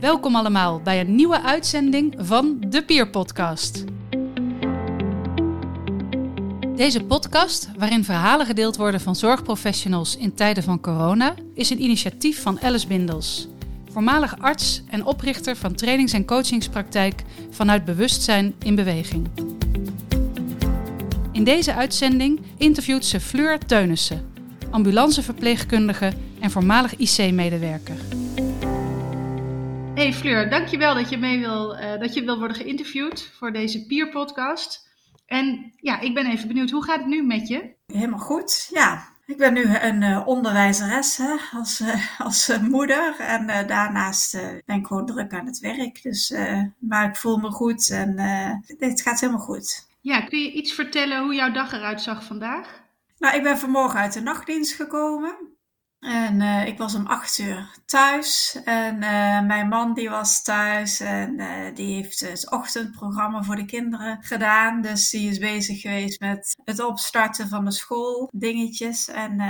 Welkom allemaal bij een nieuwe uitzending van de Peer Podcast. Deze podcast, waarin verhalen gedeeld worden van zorgprofessionals in tijden van corona, is een initiatief van Alice Bindels, voormalig arts en oprichter van trainings- en coachingspraktijk vanuit bewustzijn in beweging. In deze uitzending interviewt ze Fleur Teunissen, ambulanceverpleegkundige en voormalig IC-medewerker. Hey Fleur, dankjewel dat je mee wil, uh, dat je wil worden geïnterviewd voor deze Peer podcast. En ja, ik ben even benieuwd, hoe gaat het nu met je? Helemaal goed, ja. Ik ben nu een uh, onderwijzeres hè, als, uh, als moeder en daarnaast ben ik gewoon druk aan het werk. Dus, maar ik voel me goed en het gaat helemaal goed. Ja, kun je iets vertellen hoe jouw dag eruit zag vandaag? Nou, ik ben vanmorgen uit de nachtdienst gekomen. En uh, ik was om acht uur thuis. En uh, mijn man die was thuis. En uh, die heeft het ochtendprogramma voor de kinderen gedaan. Dus die is bezig geweest met het opstarten van de school dingetjes. En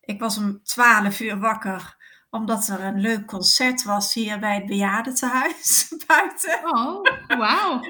ik was om twaalf uur wakker. Omdat er een leuk concert was hier bij het bejaardentehuis buiten. Oh, wauw.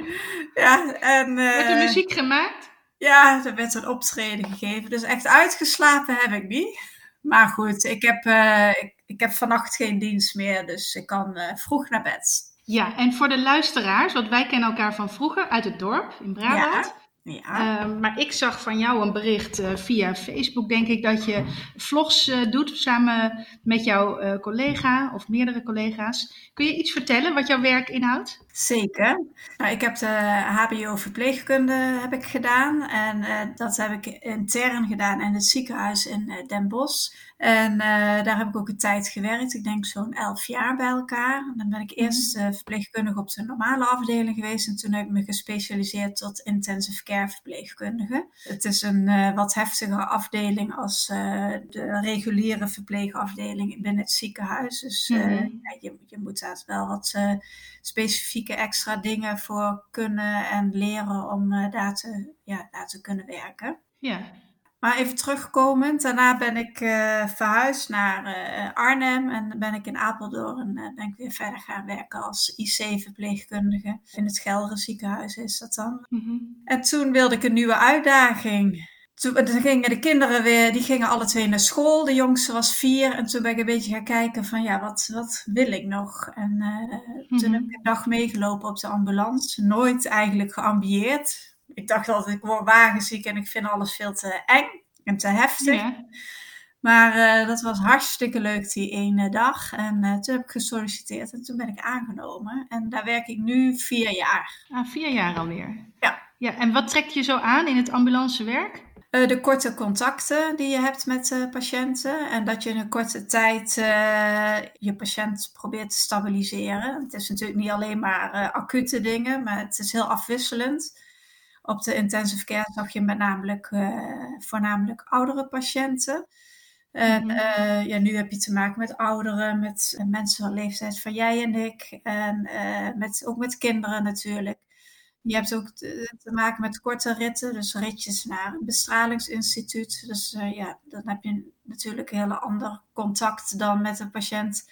ja, en... werd er muziek gemaakt? Ja, er werd een optreden gegeven. Dus echt uitgeslapen heb ik niet. Maar goed, ik heb, uh, ik, ik, heb vannacht geen dienst meer, dus ik kan uh, vroeg naar bed. Ja, en voor de luisteraars, want wij kennen elkaar van vroeger uit het dorp in Brabant. Ja. Ja. Uh, maar ik zag van jou een bericht uh, via Facebook, denk ik, dat je vlogs uh, doet samen met jouw collega of meerdere collega's. Kun je iets vertellen wat jouw werk inhoudt? Zeker. Nou, ik heb de HBO verpleegkunde heb ik gedaan en dat heb ik intern gedaan in het ziekenhuis in Den Bosch. En daar heb ik ook een tijd gewerkt, ik denk zo'n elf jaar bij elkaar. Dan ben ik eerst verpleegkundige op de normale afdeling geweest en toen heb ik me gespecialiseerd tot intensive care verpleegkundige. Het is een uh, wat heftigere afdeling als de reguliere verpleegafdeling binnen het ziekenhuis. Dus mm-hmm. ja, je, je, moet daar wel wat specifieke extra dingen voor kunnen en leren om daar, te, ja, daar te kunnen werken. Ja. Maar even terugkomend, daarna ben ik uh, verhuisd naar uh, Arnhem en ben ik in Apeldoorn uh, ben ik weer verder gaan werken als IC-verpleegkundige. In het Gelre ziekenhuis is dat dan. Mm-hmm. En toen wilde ik een nieuwe uitdaging. Toen gingen de kinderen weer, die gingen alle twee naar school. De jongste was vier en toen ben ik een beetje gaan kijken van ja, wat, wat wil ik nog? En toen heb ik een dag meegelopen op de ambulance. Nooit eigenlijk geambieerd ik dacht altijd, ik word wagenziek en ik vind alles veel te eng en te heftig. Ja. Maar uh, dat was hartstikke leuk die ene dag. En uh, toen heb ik gesolliciteerd en toen ben ik aangenomen. En daar werk ik nu vier jaar. Ah, vier jaar alweer. Ja. ja. En wat trekt je zo aan in het ambulancewerk? Uh, de korte contacten die je hebt met patiënten. En dat je in een korte tijd je patiënt probeert te stabiliseren. Het is natuurlijk niet alleen maar acute dingen, maar het is heel afwisselend. Op de intensive care zag je met namelijk, uh, voornamelijk oudere patiënten. En mm -hmm. uh, ja, nu heb je te maken met ouderen, met mensen van leeftijd van jij en ik. En uh, met, ook met kinderen natuurlijk. Je hebt ook te, te, maken met korte ritten, dus ritjes naar een bestralingsinstituut. Dus ja, dan heb je natuurlijk een heel ander contact dan met een patiënt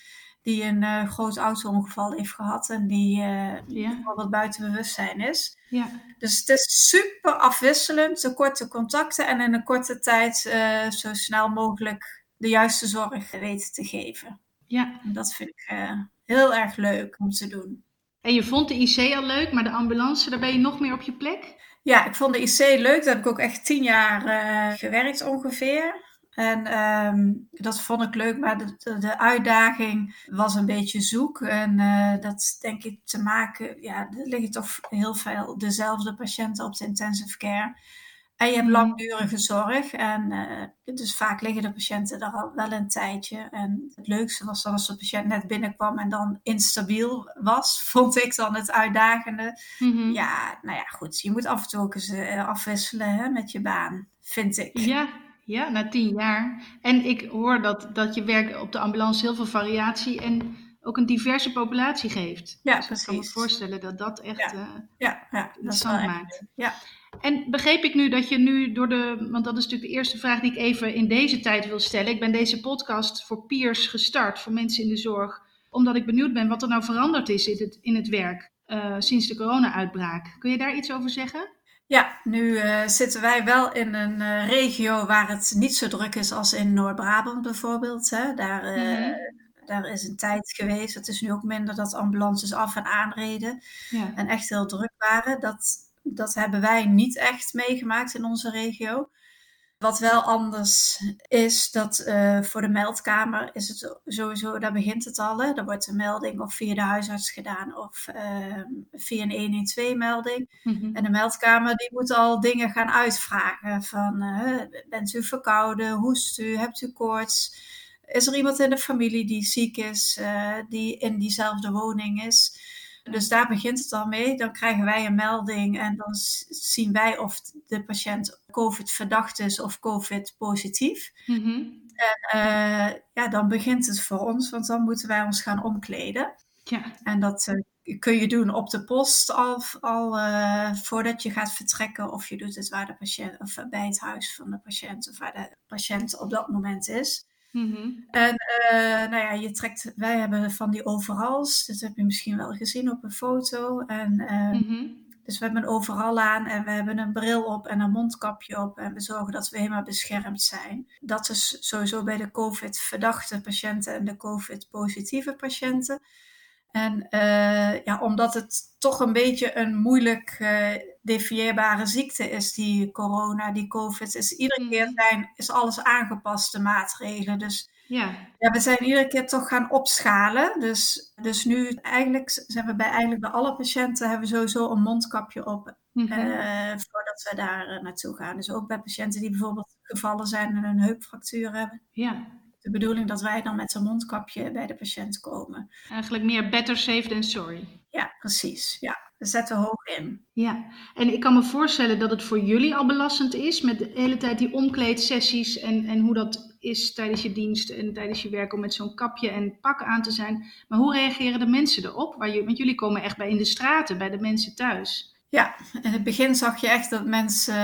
die een uh, groot auto-ongeval heeft gehad en die uh, wat buiten bewustzijn is. Ja. Dus het is super afwisselend, de korte contacten en in een korte tijd uh, zo snel mogelijk de juiste zorg weten te geven. Ja. En dat vind ik heel erg leuk om te doen. En je vond de IC al leuk, maar de ambulance, daar ben je nog meer op je plek? Ja, ik vond de IC leuk. Daar heb ik ook echt tien jaar gewerkt ongeveer. En um, dat vond ik leuk, maar de, de, uitdaging was een beetje zoek. En uh, dat denk ik te maken, ja, er liggen toch heel veel dezelfde patiënten op de intensive care. En je hebt langdurige zorg. En uh, dus vaak liggen de patiënten daar al wel een tijdje. En het leukste was dan als de patiënt net binnenkwam en dan instabiel was, vond ik dan het uitdagende. Mm-hmm. Ja, nou ja, goed. Je moet af en toe ook eens uh, afwisselen hè, met je baan, vind ik. Ja, ja, na tien jaar. En ik hoor dat, dat je werk op de ambulance heel veel variatie en ook een diverse populatie geeft. Ja, dus precies. Ik kan me voorstellen dat dat echt ja. Uh, ja, ja, interessant maakt. Ja. En begreep ik nu dat je nu door de, want dat is natuurlijk de eerste vraag die ik even in deze tijd wil stellen. Ik ben deze podcast voor peers gestart, voor mensen in de zorg, omdat ik benieuwd ben wat er nou veranderd is in het, in het werk sinds de corona-uitbraak. Kun je daar iets over zeggen? Ja, nu zitten wij wel in een regio waar het niet zo druk is als in Noord-Brabant bijvoorbeeld. Hè. Daar, mhm. daar is een tijd geweest, het is nu ook minder dat ambulances af en aanreden ja. en echt heel druk waren. Dat, dat hebben wij niet echt meegemaakt in onze regio. Wat wel anders is, dat uh, voor de meldkamer is het sowieso, daar begint het al. Hè? Er wordt een melding of via de huisarts gedaan of uh, via een 112-melding. Mm En de meldkamer die moet al dingen gaan uitvragen van uh, bent u verkouden, hoest u, hebt u koorts? Is er iemand in de familie die ziek is, eh, die in diezelfde woning is? Dus daar begint het al mee. Dan krijgen wij een melding en dan zien wij of de patiënt COVID-verdacht is of COVID-positief. Mhm. En uh, ja, dan begint het voor ons, want dan moeten wij ons gaan omkleden. Ja. En dat uh, kun je doen op de post al, al uh, voordat je gaat vertrekken, of je doet het waar de patiënt, of bij het huis van de patiënt, of waar de patiënt op dat moment is. Mm En uh, nou ja, je trekt, wij hebben van die overals, dat heb je misschien wel gezien op een foto. En, uh, mm Dus we hebben een overal aan en we hebben een bril op en een mondkapje op. En we zorgen dat we helemaal beschermd zijn. Dat is sowieso bij de COVID-verdachte patiënten en de COVID-positieve patiënten. En uh, ja, omdat het toch een beetje een moeilijk uh, defieerbare ziekte is, die corona, die COVID, is iedere keer mhm. zijn, is alles aangepast, de maatregelen. Dus ja. ja, we zijn iedere keer toch gaan opschalen. Dus, dus nu eigenlijk zijn we bij eigenlijk bij alle patiënten hebben we sowieso een mondkapje op. Mm voordat we daar naartoe gaan. Dus ook bij patiënten die bijvoorbeeld gevallen zijn en een heupfractuur hebben. Ja de bedoeling dat wij dan met een mondkapje bij de patiënt komen. Eigenlijk meer better safe than sorry. Ja, precies. Ja, we zetten hoog in. Ja, en ik kan me voorstellen dat het voor jullie al belastend is met de hele tijd die omkleedsessies en, en hoe dat is tijdens je dienst en tijdens je werk om met zo'n kapje en pak aan te zijn. Maar hoe reageren de mensen erop? Waar je, want jullie komen echt bij in de straten, bij de mensen thuis. Ja, in het begin zag je echt dat mensen,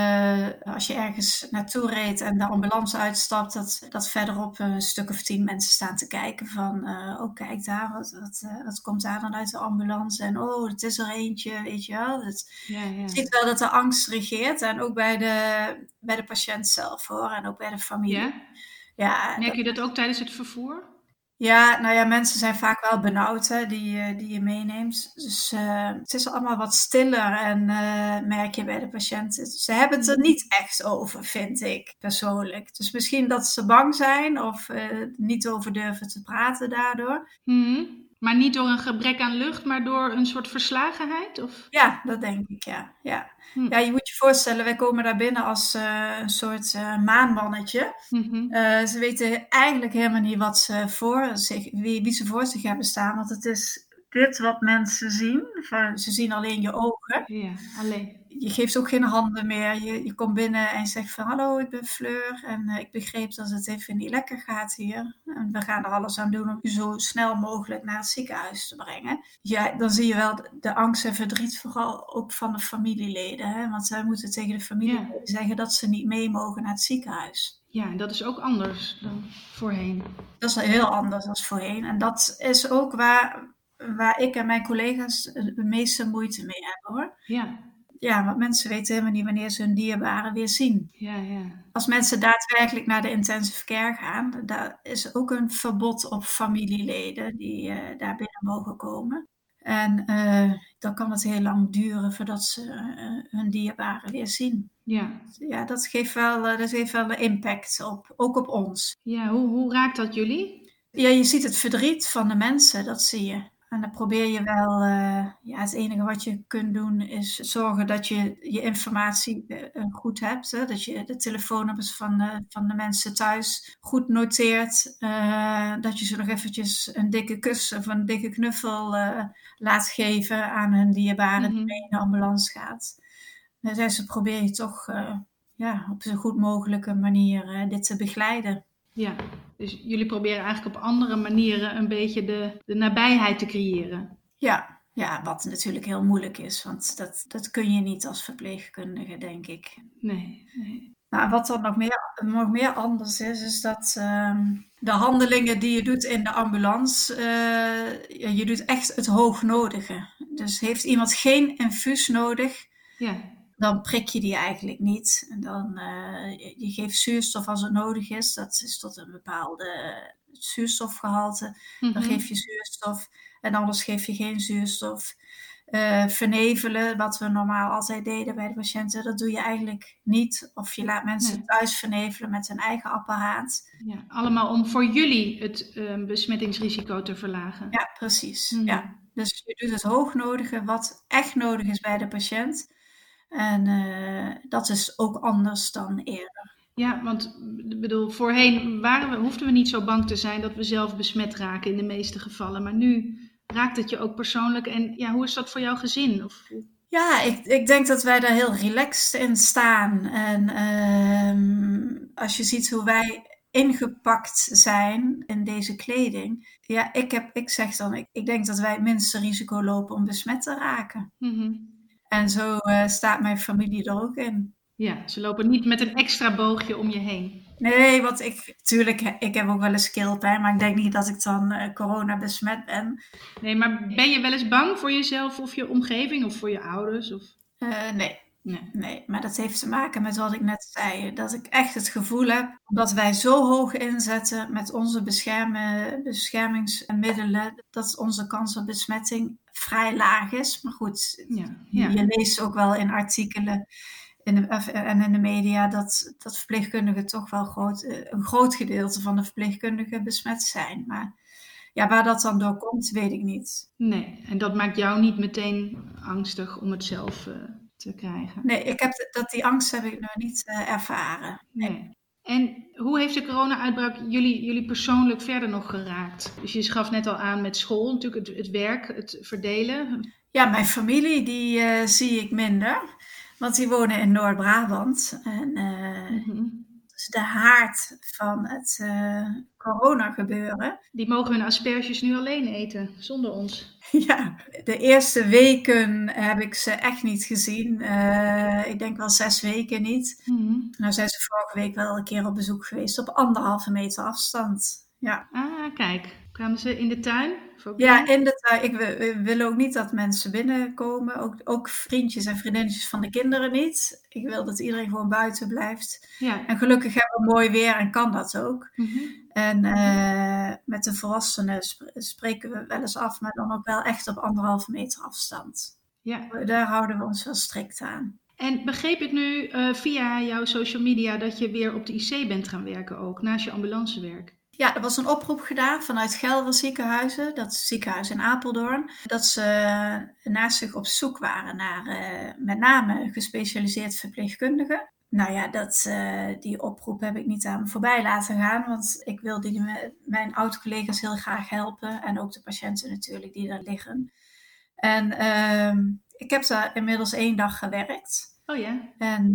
eh, als je ergens naartoe reed en de ambulance uitstapt, dat, dat verderop een stuk of tien mensen staan te kijken van, uh, oh kijk daar, wat, wat, uh, wat komt daar dan uit de ambulance? En oh, het is er eentje, weet je wel. Het, ja, ja. Je ziet wel dat de angst regeert en ook bij de, bij de patiënt zelf hoor, en ook bij de familie. Ja? Ja, Merk je dat ook tijdens het vervoer? Ja, nou ja, mensen zijn vaak wel benauwd die, die je meeneemt. Dus uh, het is allemaal wat stiller en uh, merk je bij de patiënten. Ze hebben het er niet echt over, vind ik persoonlijk. Dus misschien dat ze bang zijn of uh, niet over durven te praten daardoor. Mm maar niet door een gebrek aan lucht, maar door een soort verslagenheid? Of? Ja, dat denk ik, ja. Ja. Hm. ja, je moet je voorstellen, wij komen daar binnen als uh, een soort uh, maanmannetje. Mm-hmm. uh, ze weten eigenlijk helemaal niet wat ze voor zich, wie, wie ze voor zich hebben staan. Want het is dit wat mensen zien. Ze zien alleen je ogen. Ja, alleen. Je geeft ook geen handen meer. Je, je komt binnen en zegt van hallo, ik ben Fleur. En uh, ik begreep dat het even niet lekker gaat hier. En we gaan er alles aan doen om je zo snel mogelijk naar het ziekenhuis te brengen. Ja, dan zie je wel de angst en verdriet vooral ook van de familieleden. Hè? Want zij moeten tegen de familie zeggen dat ze niet mee mogen naar het ziekenhuis. Ja, en dat is ook anders dan voorheen. Dat is heel anders dan voorheen. En dat is ook waar, waar ik en mijn collega's de meeste moeite mee hebben hoor. Ja. Ja, want mensen weten helemaal niet wanneer ze hun dierbaren weer zien. Ja, ja. Als mensen daadwerkelijk naar de intensive care gaan, daar is ook een verbod op familieleden die uh, daar binnen mogen komen. En uh, dan kan het heel lang duren voordat ze uh, hun dierbaren weer zien. Ja, ja dat, geeft wel, dat heeft wel een impact op, ook op ons. Ja, hoe, hoe raakt dat jullie? Ja, je ziet het verdriet van de mensen, dat zie je. En dan probeer je wel, uh, ja, het enige wat je kunt doen is zorgen dat je je informatie uh, goed hebt. Hè? Dat je de telefoonnummers van de, van de mensen thuis goed noteert. Uh, dat je ze nog eventjes een dikke kus of een dikke knuffel laat geven aan hun dierbaren mm -hmm. die mee in de ambulance gaat. Dus ze probeer je toch ja, op zo goed mogelijke manier dit te begeleiden. Ja, dus jullie proberen eigenlijk op andere manieren een beetje de, de nabijheid te creëren. Ja, ja, wat natuurlijk heel moeilijk is, want dat, dat kun je niet als verpleegkundige, denk ik. Nee, nee. Nou, wat dan nog meer, nog meer anders is, is dat ehm, de handelingen die je doet in de ambulance, uh, je doet echt het hoognodige. Dus heeft iemand geen infuus nodig, ja. Dan prik je die eigenlijk niet. En dan, uh, je geeft zuurstof als het nodig is. Dat is tot een bepaalde zuurstofgehalte. Dan mhm. geef je zuurstof en anders geef je geen zuurstof. Uh, vernevelen, wat we normaal altijd deden bij de patiënten, dat doe je eigenlijk niet. Of je laat mensen thuis vernevelen met hun eigen apparaat. Ja, allemaal om voor jullie het uh, besmettingsrisico te verlagen. Ja, precies. Mhm. Ja. Dus je doet het hoognodige wat echt nodig is bij de patiënt. En uh, dat is ook anders dan eerder. Ja, want bedoel, voorheen waren we, hoefden we niet zo bang te zijn dat we zelf besmet raken in de meeste gevallen. Maar nu raakt het je ook persoonlijk? En ja, hoe is dat voor jouw gezin? Of... Ja, ik, ik denk dat wij daar heel relaxed in staan. En uh, als je ziet hoe wij ingepakt zijn in deze kleding. Ja, ik, heb, ik zeg dan, ik, ik denk dat wij het minste risico lopen om besmet te raken. Mm En zo uh, staat mijn familie er ook in. Ja, ze lopen niet met een extra boogje om je heen. Nee, want ik, tuurlijk, ik heb ook wel eens keelpijn, maar ik denk niet dat ik dan uh, corona besmet ben. Nee, maar ben je wel eens bang voor jezelf of je omgeving of voor je ouders? Of? Uh, nee. Nee. nee, maar dat heeft te maken met wat ik net zei. Dat ik echt het gevoel heb dat wij zo hoog inzetten met onze beschermingsmiddelen, dat onze kans op besmetting vrij laag is. Maar goed, ja, ja. je leest ook wel in artikelen in de, en in de media dat, dat verpleegkundigen toch wel groot, eh, een groot gedeelte van de verpleegkundigen besmet zijn. Maar ja, waar dat dan door komt, weet ik niet. Nee, en dat maakt jou niet meteen angstig om het zelf uh, te krijgen? Nee, ik heb, dat, die angst heb ik nog niet uh, ervaren. Nee. En hoe heeft de corona-uitbraak jullie, jullie persoonlijk verder nog geraakt? Dus je gaf net al aan met school, natuurlijk het, het werk, het verdelen. Ja, mijn familie, die uh, zie ik minder. Want die wonen in Noord-Brabant. En uh, mm is de haard van het uh, corona gebeuren. Die mogen hun asperges nu alleen eten, zonder ons. Ja, de eerste weken heb ik ze echt niet gezien. Uh, ik denk wel zes weken niet. Mm Nou zijn ze vorige week wel een keer op bezoek geweest op anderhalve meter afstand. Ja. Ah, kijk. Kwamen ze in de tuin? Ja, in de tuin. Ik wil, ook niet dat mensen binnenkomen. Ook, ook vriendjes en vriendinnetjes van de kinderen niet. Ik wil dat iedereen gewoon buiten blijft. Ja. En gelukkig hebben we mooi weer en kan dat ook. Mhm. En uh, met de volwassenen spreken we wel eens af, maar dan ook wel echt op anderhalve meter afstand. Ja. Daar houden we ons wel strikt aan. En begreep ik nu uh, via jouw social media dat je weer op de IC bent gaan werken ook, naast je ambulancewerk? Ja, er was een oproep gedaan vanuit Gelder ziekenhuizen, dat ziekenhuis in Apeldoorn, dat ze naast zich op zoek waren naar uh, met name gespecialiseerd verpleegkundigen. Nou ja, dat, uh, die oproep heb ik niet aan me voorbij laten gaan, want ik wil die, mijn oud-collega's heel graag helpen en ook de patiënten natuurlijk die daar liggen. En uh, ik heb daar inmiddels één dag gewerkt. Oh ja? En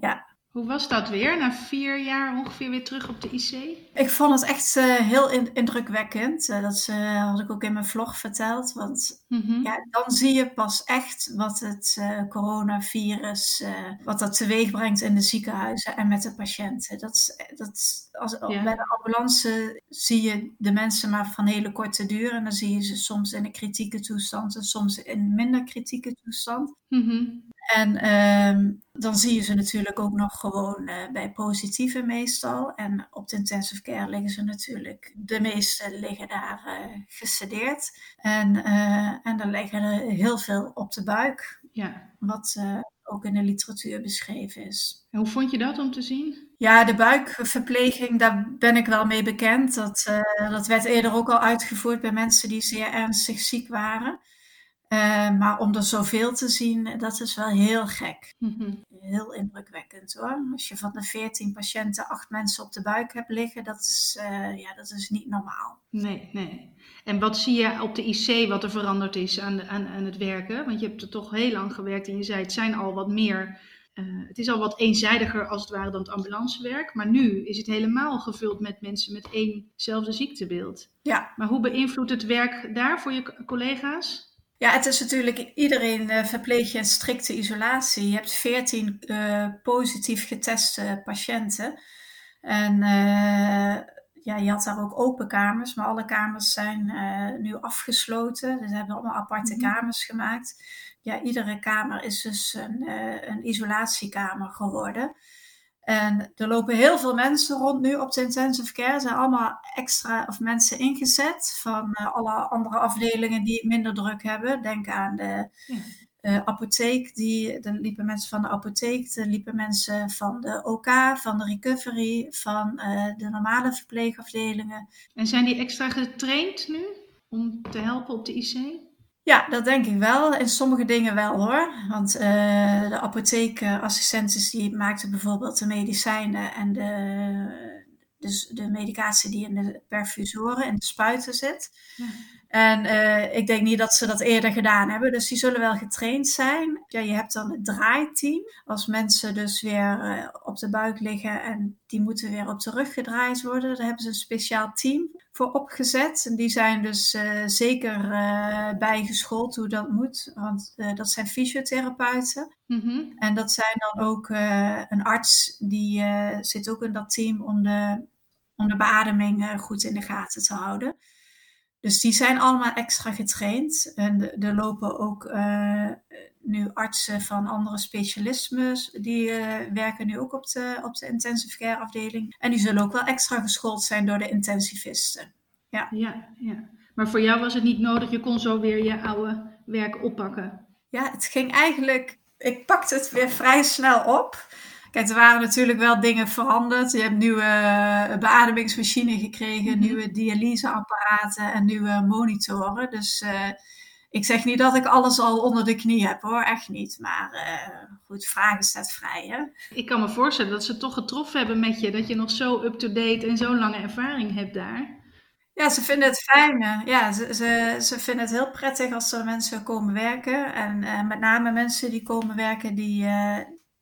ja, hoe was dat weer, na vier jaar ongeveer weer terug op de IC? Ik vond het echt uh, heel indrukwekkend. Uh, dat uh, had ik ook in mijn vlog verteld. Want mm-hmm. ja, dan zie je pas echt wat het coronavirus, wat dat teweeg brengt in de ziekenhuizen en met de patiënten. Dat, dat, als, Bij de ambulance zie je de mensen maar van hele korte duur. En dan zie je ze soms in een kritieke toestand en soms in minder kritieke toestand. Mm-hmm. En ehm, dan zie je ze natuurlijk ook nog gewoon uh, bij positieve meestal. En op de intensive care liggen ze natuurlijk, de meeste liggen daar uh, gesedeerd. En, uh, en dan liggen er heel veel op de buik. Ja. Wat ook in de literatuur beschreven is. En hoe vond je dat om te zien? Ja, de buikverpleging, daar ben ik wel mee bekend. Dat, dat werd eerder ook al uitgevoerd bij mensen die zeer ernstig ziek waren. Uh, maar om er zoveel te zien, dat is wel heel gek. Mhm. Heel indrukwekkend hoor. Als je van de 14 patiënten acht mensen op de buik hebt liggen, dat is, uh, ja, dat is niet normaal. Nee, nee. En wat zie je op de IC wat er veranderd is aan, de, aan, aan het werken? Want je hebt er toch heel lang gewerkt en je zei het zijn al wat meer. Uh, het is al wat eenzijdiger als het ware dan het ambulancewerk. Maar nu is het helemaal gevuld met mensen met éénzelfde ziektebeeld. Ja. Maar hoe beïnvloedt het werk daar voor je collega's? Ja, het is natuurlijk, iedereen uh, verpleeg je in strikte isolatie. Je hebt 14 uh, positief geteste patiënten. En uh, ja, je had daar ook open kamers, maar alle kamers zijn nu afgesloten. Dus we hebben allemaal aparte mm -hmm. kamers gemaakt. Ja, iedere kamer is dus een, een isolatiekamer geworden. En er lopen heel veel mensen rond nu op de intensive care. Er zijn allemaal extra of mensen ingezet van uh, alle andere afdelingen die het minder druk hebben. Denk aan de ja. uh, apotheek. Die, er liepen mensen van de apotheek, er liepen mensen van de OK, van de recovery, van uh, de normale verpleegafdelingen. En zijn die extra getraind nu om te helpen op de IC? Ja, dat denk ik wel. In sommige dingen wel hoor. Want uh, de apotheekassistenten die maakten bijvoorbeeld de medicijnen en de, dus de medicatie die in de perfusoren en de spuiten zit. En uh, ik denk niet dat ze dat eerder gedaan hebben. Dus die zullen wel getraind zijn. Ja, je hebt dan het draaiteam. Als mensen dus weer uh, op de buik liggen en die moeten weer op de rug gedraaid worden. Daar hebben ze een speciaal team voor opgezet. En die zijn dus uh, zeker bijgeschoold hoe dat moet. Want dat zijn fysiotherapeuten. Mm -hmm. En dat zijn dan ook een arts die zit ook in dat team om de, om de beademing goed in de gaten te houden. Dus die zijn allemaal extra getraind. En er lopen ook uh, nu artsen van andere specialismes, die uh, werken nu ook op de, op de intensive care afdeling. En die zullen ook wel extra geschoold zijn door de intensivisten. Ja. Ja, ja. Maar voor jou was het niet nodig, je kon zo weer je oude werk oppakken. Ja, het ging eigenlijk, ik pakte het weer vrij snel op. Kijk, er waren natuurlijk wel dingen veranderd. Je hebt nieuwe uh, beademingsmachine gekregen, mm -hmm. nieuwe dialyseapparaten en nieuwe monitoren. Dus uh, ik zeg niet dat ik alles al onder de knie heb hoor, echt niet. Maar uh, goed, vragen staat vrij hè. Ik kan me voorstellen dat ze toch getroffen hebben met je, dat je nog zo up-to-date en zo'n lange ervaring hebt daar. Ja, ze vinden het fijn. Ja, ze, ze, ze vinden het heel prettig als er mensen komen werken. En uh, met name mensen die komen werken die, uh,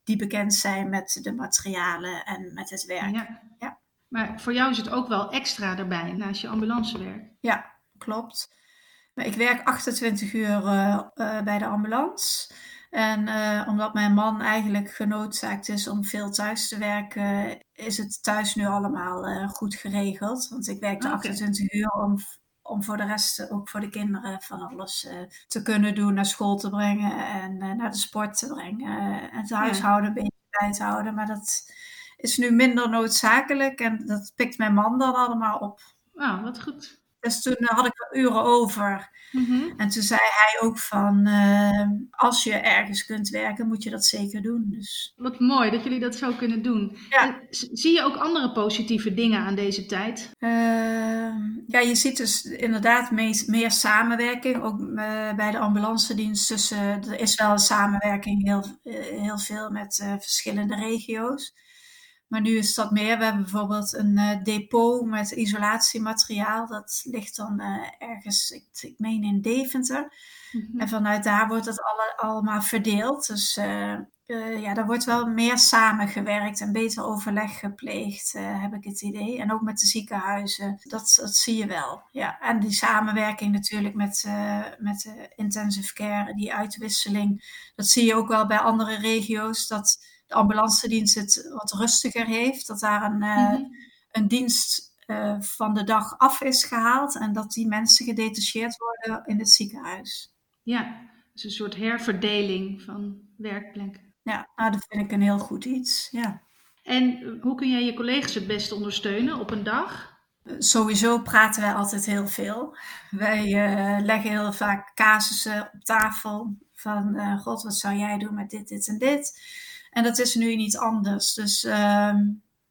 die bekend zijn met de materialen en met het werk. Ja. ja. Maar voor jou is het ook wel extra erbij naast je ambulancewerk. Ja, klopt. Ik werk 28 uur uh, uh, bij de ambulance. En uh, omdat mijn man eigenlijk genoodzaakt is om veel thuis te werken, is het thuis nu allemaal goed geregeld. Want ik werk de okay. 28 uur om om voor de rest ook voor de kinderen van alles uh, te kunnen doen, naar school te brengen en uh, naar de sport te brengen en het huishouden een beetje bij te houden. Maar dat is nu minder noodzakelijk en dat pikt mijn man dan allemaal op. Nou, wat goed. Dus toen uh, had ik er uren over. Mm-hmm. En toen zei hij ook van, uh, als je ergens kunt werken, moet je dat zeker doen. Dus. Wat mooi dat jullie dat zo kunnen doen. Ja. Zie je ook andere positieve dingen aan deze tijd? Uh, ja, je ziet dus inderdaad meer, meer samenwerking. Ook uh, bij de ambulance dienst tussen, er is wel een samenwerking heel, heel veel met verschillende regio's. Maar nu is dat meer. We hebben bijvoorbeeld een uh, depot met isolatiemateriaal. Dat ligt dan uh, ergens, ik, ik, meen in Deventer. Mm-hmm. En vanuit daar wordt het alle, allemaal verdeeld. Dus uh, ja, daar wordt wel meer samengewerkt en beter overleg gepleegd, heb ik het idee. En ook met de ziekenhuizen, dat, dat zie je wel. Ja. En die samenwerking natuurlijk met, met de intensive care, die uitwisseling. Dat zie je ook wel bij andere regio's. Dat de ambulance dienst het wat rustiger heeft. Dat daar een, uh, mm-hmm. een dienst uh, van de dag af is gehaald en dat die mensen gedetacheerd worden in het ziekenhuis. Ja, dus een soort herverdeling van werkplekken. Ja, nou, dat vind ik een heel goed iets. Ja. En hoe kun jij je collega's het beste ondersteunen op een dag? Sowieso praten wij altijd heel veel. Wij uh, leggen heel vaak casussen op tafel. Van, uh, god, wat zou jij doen met dit, dit en dit? En dat is nu niet anders. Dus uh,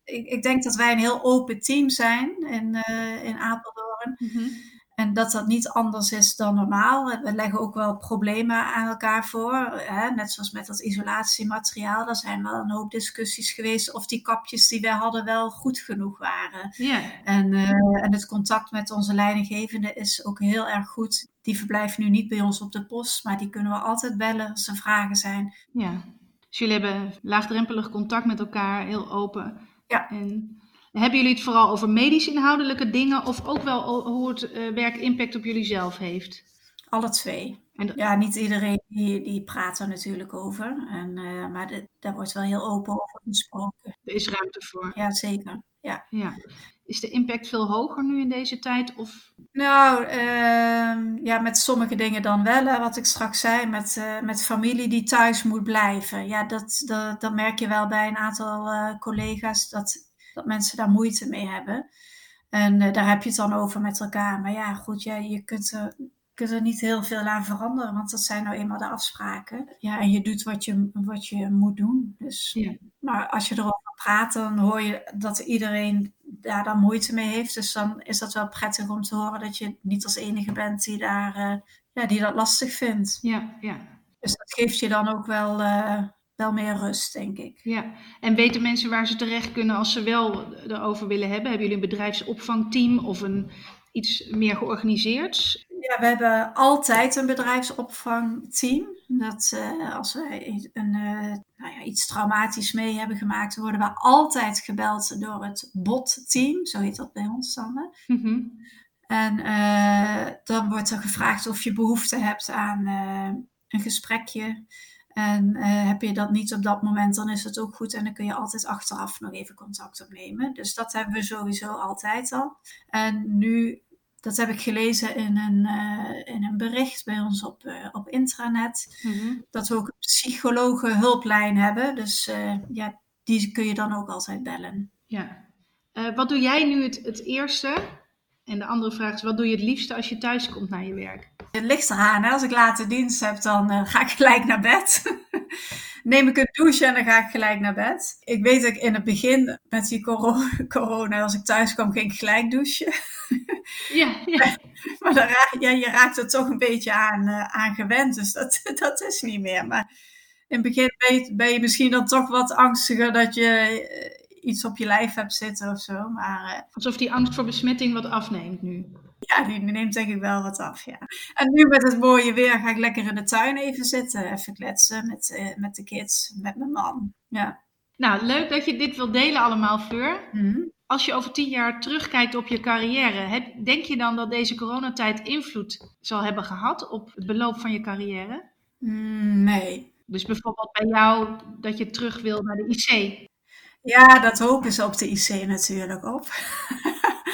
ik, ik, denk dat wij een heel open team zijn in, uh, in Apeldoorn. Mm-hmm. En dat dat niet anders is dan normaal. We leggen ook wel problemen aan elkaar voor. Hè? Net zoals met dat isolatiemateriaal. Er zijn wel een hoop discussies geweest of die kapjes die wij hadden wel goed genoeg waren. En, uh, en het contact met onze leidinggevende is ook heel erg goed. Die verblijven nu niet bij ons op de post, maar die kunnen we altijd bellen als er vragen zijn. Ja. Dus jullie hebben laagdrempelig contact met elkaar, heel open. Ja. En hebben jullie het vooral over medisch inhoudelijke dingen of ook wel hoe het uh, werk impact op jullie zelf heeft? alle twee. En Ja, niet iedereen die, die praat er natuurlijk over. En, eh, maar de- daar wordt wel heel open over gesproken. er is ruimte voor. Ja, zeker. Ja. Ja. Is de impact veel hoger nu in deze tijd? Of Nou, ehm, ja, met sommige dingen dan wel. Hè, wat ik straks zei, met, eh, met familie die thuis moet blijven. Ja, dat, dat, dat merk je wel bij een aantal eh, collega's, dat, dat mensen daar moeite mee hebben. En eh, daar heb je het dan over met elkaar. Maar ja, goed, ja, je kunt er, kunt er niet heel veel aan veranderen, want dat zijn nou eenmaal de afspraken. Ja, en je doet wat je, wat je moet doen. Dus, Ja. Maar als je erover praat, dan hoor je dat iedereen daar dan moeite mee heeft. Dus dan is dat wel prettig om te horen dat je niet als enige bent die, daar, eh, ja, die dat lastig vindt. ja, ja, Dus dat geeft je dan ook wel, eh, wel meer rust, denk ik. ja. En weten mensen waar ze terecht kunnen als ze wel erover willen hebben? Hebben jullie een bedrijfsopvangteam of een, iets meer georganiseerd? Ja, we hebben altijd een bedrijfsopvangteam. Dat eh, als we een, eh, nou ja, iets traumatisch mee hebben gemaakt, worden we altijd gebeld door het BOT-team. Zo heet dat bij ons dan. Mhm. En eh, dan wordt er gevraagd of je behoefte hebt aan een gesprekje. En heb je dat niet op dat moment, dan is het ook goed. En dan kun je altijd achteraf nog even contact opnemen. Dus dat hebben we sowieso altijd al. En nu, dat heb ik gelezen in een, eh, in een bericht bij ons op, eh, op intranet. Mhm. Dat we ook een psychologenhulplijn hebben. Dus eh, ja, die kun je dan ook altijd bellen. Ja. Wat doe jij nu het, het eerste? En de andere vraag is, wat doe je het liefste als je thuis komt naar je werk? Het ligt eraan. Hè? Als ik late dienst heb, dan ga ik gelijk naar bed. Neem ik een douche en dan ga ik gelijk naar bed. Ik weet dat ik in het begin met die coro- corona, als ik thuis kwam, ging ik gelijk douchen. Ja, ja. Maar dan ja, je raakt er toch een beetje aan, aan gewend. Dus dat, dat is niet meer. Maar in het begin ben je, ben je misschien dan toch wat angstiger dat je eh, iets op je lijf hebt zitten of zo. Maar eh, Alsof die angst voor besmetting wat afneemt nu. Ja, die neemt denk ik wel wat af, ja. En nu met het mooie weer ga ik lekker in de tuin even zitten. Even kletsen met, eh, met de kids, met mijn man. Ja. Nou, leuk dat je dit wilt delen allemaal, Fleur. Mhm. Als je over tien jaar terugkijkt op je carrière, heb- denk je dan dat deze coronatijd invloed zal hebben gehad op het beloop van je carrière? Mm, nee. Dus bijvoorbeeld bij jou dat je terug wil naar de IC. Ja, dat hopen ze op de IC natuurlijk op.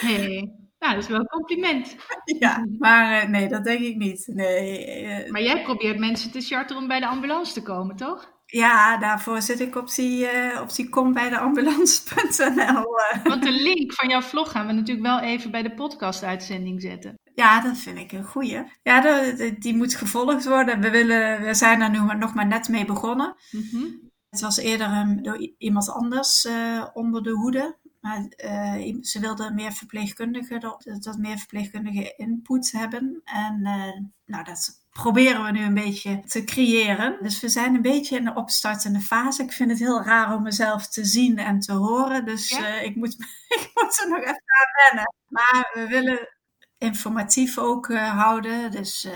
Hey. Nou, dat is wel een compliment. ja, maar eh, nee, dat denk ik niet. Nee. eh, Maar jij probeert mensen te charteren om bij de ambulance te komen, toch? ja, daarvoor zit ik op die, eh, op die kom bij de ambulance.nl. Want de link van jouw vlog gaan we natuurlijk wel even bij de podcast-uitzending zetten. Ja, dat vind ik een goeie. Ja, de- de- die moet gevolgd worden. We, willen, we zijn er nu maar- nog maar net mee begonnen. Mhm. Het was eerder um, door iemand anders onder de hoede. Maar eh, ze wilden meer verpleegkundigen, dat, dat meer verpleegkundige input hebben. En eh, nou, dat proberen we nu een beetje te creëren. Dus we zijn een beetje in de opstartende fase. Ik vind het heel raar om mezelf te zien en te horen. Dus Ja? eh, ik, moet, ik moet er nog even aan wennen. Maar we willen informatief ook houden. Dus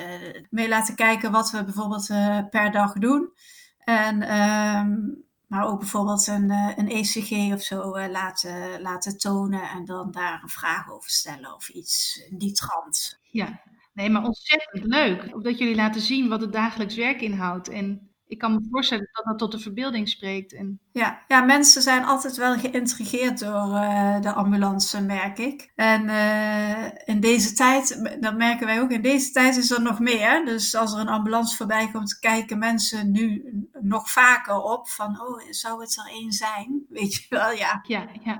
mee laten kijken wat we bijvoorbeeld per dag doen. En, ehm, maar ook bijvoorbeeld een, eh, een ECG of zo eh, laten, laten tonen en dan daar een vraag over stellen of iets in die trant. Ja, nee, maar ontzettend leuk. Of dat jullie laten zien wat het dagelijks werk inhoudt. En ik kan me voorstellen dat dat tot de verbeelding spreekt. En Ja, ja, mensen zijn altijd wel geïntrigeerd door eh, de ambulance, merk ik. En eh, in deze tijd, dat merken wij ook, in deze tijd is er nog meer. Dus als er een ambulance voorbij komt, kijken mensen nu nog vaker op van, oh, zou het er één zijn? Weet je wel, ja. ja, ja.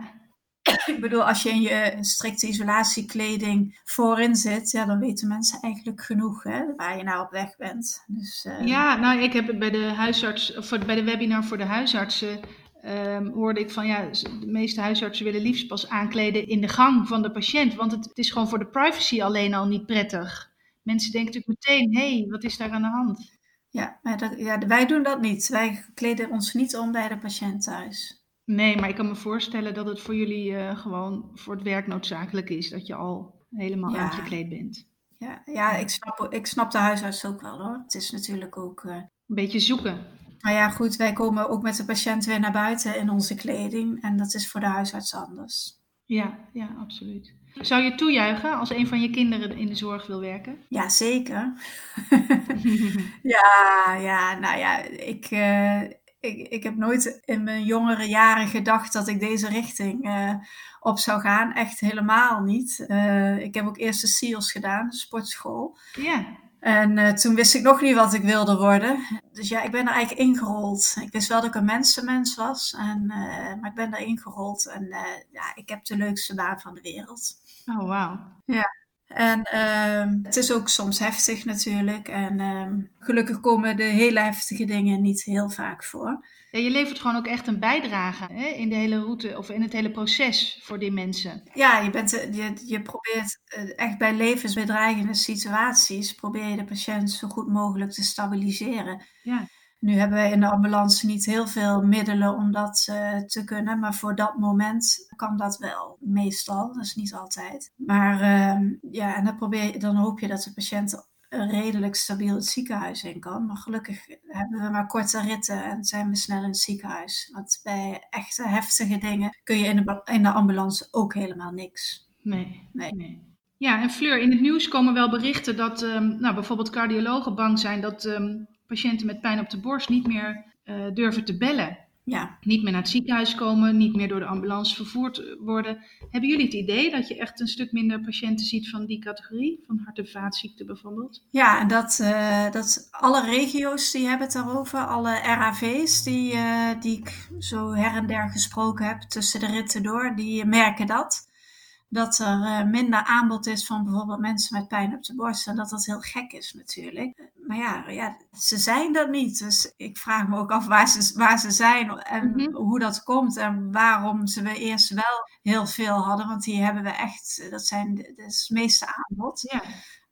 Ik bedoel, als je in je strikte isolatiekleding voorin zit, ja, dan weten mensen eigenlijk genoeg hè, waar je naar op weg bent. Dus, eh, Ja, nou, ik heb bij de huisarts, of bij de webinar voor de huisartsen, ehm, hoorde ik van ja, de meeste huisartsen willen liefst pas aankleden in de gang van de patiënt, want het, het is gewoon voor de privacy alleen al niet prettig. Mensen denken natuurlijk meteen, hé, hey, wat is daar aan de hand? Ja, maar dat, ja, wij doen dat niet. Wij kleden ons niet om bij de patiënt thuis. Nee, maar ik kan me voorstellen dat het voor jullie eh, gewoon voor het werk noodzakelijk is dat je al helemaal Ja. aangekleed bent. Ja, ja ik, snap, ik snap de huisarts ook wel hoor. Het is natuurlijk ook. eh, Een beetje zoeken. Maar ja, goed, wij komen ook met de patiënt weer naar buiten in onze kleding. En dat is voor de huisarts anders. Ja, ja, absoluut. Zou je toejuichen als een van je kinderen in de zorg wil werken? Ja, zeker. ja, ja, nou ja, ik, uh, ik, ik heb nooit in mijn jongere jaren gedacht dat ik deze richting uh, op zou gaan. Echt helemaal niet. Uh, ik heb ook eerst de SEALS gedaan, sportschool. Ja. En uh, toen wist ik nog niet wat ik wilde worden. Dus ja, ik ben er eigenlijk ingerold. Ik wist wel dat ik een mensenmens was, en, maar ik ben er ingerold. En ja, ik heb de leukste baan van de wereld. Oh, wauw. Ja. En ehm, het is ook soms heftig natuurlijk. En ehm, gelukkig komen de hele heftige dingen niet heel vaak voor. Ja, je levert gewoon ook echt een bijdrage hè, in de hele route of in het hele proces voor die mensen. Ja, je, bent, je, je probeert echt bij levensbedreigende situaties, probeer je de patiënt zo goed mogelijk te stabiliseren. Ja. Nu hebben wij in de ambulance niet heel veel middelen om dat uh, te kunnen, maar voor dat moment kan dat wel, meestal, dat is niet altijd. Maar uh, ja, en dan, probeer je, dan hoop je dat de patiënt redelijk stabiel het ziekenhuis in kan. Maar gelukkig hebben we maar korte ritten en zijn we snel in het ziekenhuis. Want bij echte heftige dingen kun je in de, in de ambulance ook helemaal niks. Nee, nee. nee. Ja, en Fleur, in het nieuws komen wel berichten dat um, nou, bijvoorbeeld cardiologen bang zijn dat um, patiënten met pijn op de borst niet meer uh, durven te bellen. Ja. Niet meer naar het ziekenhuis komen, niet meer door de ambulance vervoerd worden. Hebben jullie het idee dat je echt een stuk minder patiënten ziet van die categorie, van hart- en vaatziekten bijvoorbeeld? Ja, dat, uh, dat alle regio's die hebben het daarover, alle RAV's die, uh, die ik zo her en der gesproken heb tussen de ritten door, die merken dat dat er uh, minder aanbod is van bijvoorbeeld mensen met pijn op de borst. En dat dat heel gek is natuurlijk. Maar ja, ja ze zijn dat niet. Dus ik vraag me ook af waar ze, waar ze zijn en mm -hmm. hoe dat komt. En waarom ze we eerst wel heel veel hadden. Want die hebben we echt, dat zijn de, het meeste aanbod. Ja.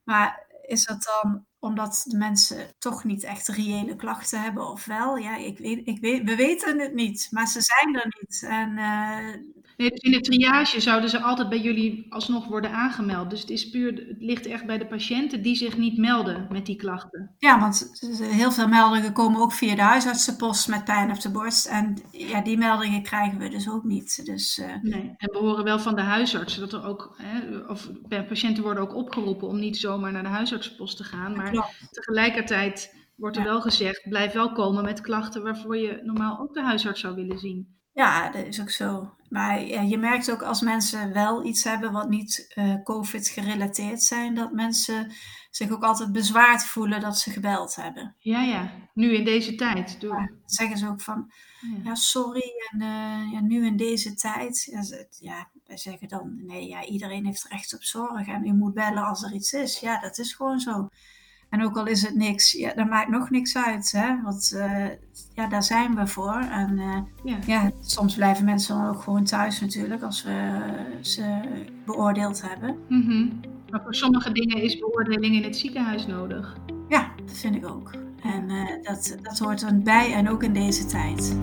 Maar is dat dan omdat de mensen toch niet echt reële klachten hebben of wel? Ja, ik weet, ik weet, we weten het niet, maar ze zijn er niet. En, uh, nee, dus in de triage zouden ze altijd bij jullie alsnog worden aangemeld. Dus het, is puur, het ligt echt bij de patiënten die zich niet melden met die klachten. Ja, want heel veel meldingen komen ook via de huisartsenpost met pijn op de borst. En ja, die meldingen krijgen we dus ook niet. Dus, uh, nee, en we horen wel van de huisarts dat er ook, hè, of patiënten worden ook opgeroepen om niet zomaar naar de huisartsenpost te gaan. Maar Klopt. tegelijkertijd wordt er ja. wel gezegd, blijf wel komen met klachten waarvoor je normaal ook de huisarts zou willen zien. Ja, dat is ook zo. Maar ja, je merkt ook als mensen wel iets hebben wat niet uh, COVID gerelateerd zijn, dat mensen zich ook altijd bezwaard voelen dat ze gebeld hebben. Ja, ja. Nu in deze tijd. Door... Ja, zeggen ze ook van, ja, ja sorry, en uh, ja, nu in deze tijd. Ja, wij zeggen dan, nee, ja, iedereen heeft recht op zorg en u moet bellen als er iets is. Ja, dat is gewoon zo. En ook al is het niks, ja, dat maakt nog niks uit. Hè? Want uh, ja, daar zijn we voor. En uh, ja. ja. soms blijven mensen dan ook gewoon thuis natuurlijk als we ze beoordeeld hebben. Mm -hmm. Maar voor sommige dingen is beoordeling in het ziekenhuis nodig. Ja, dat vind ik ook. En uh, dat, dat hoort er bij en ook in deze tijd.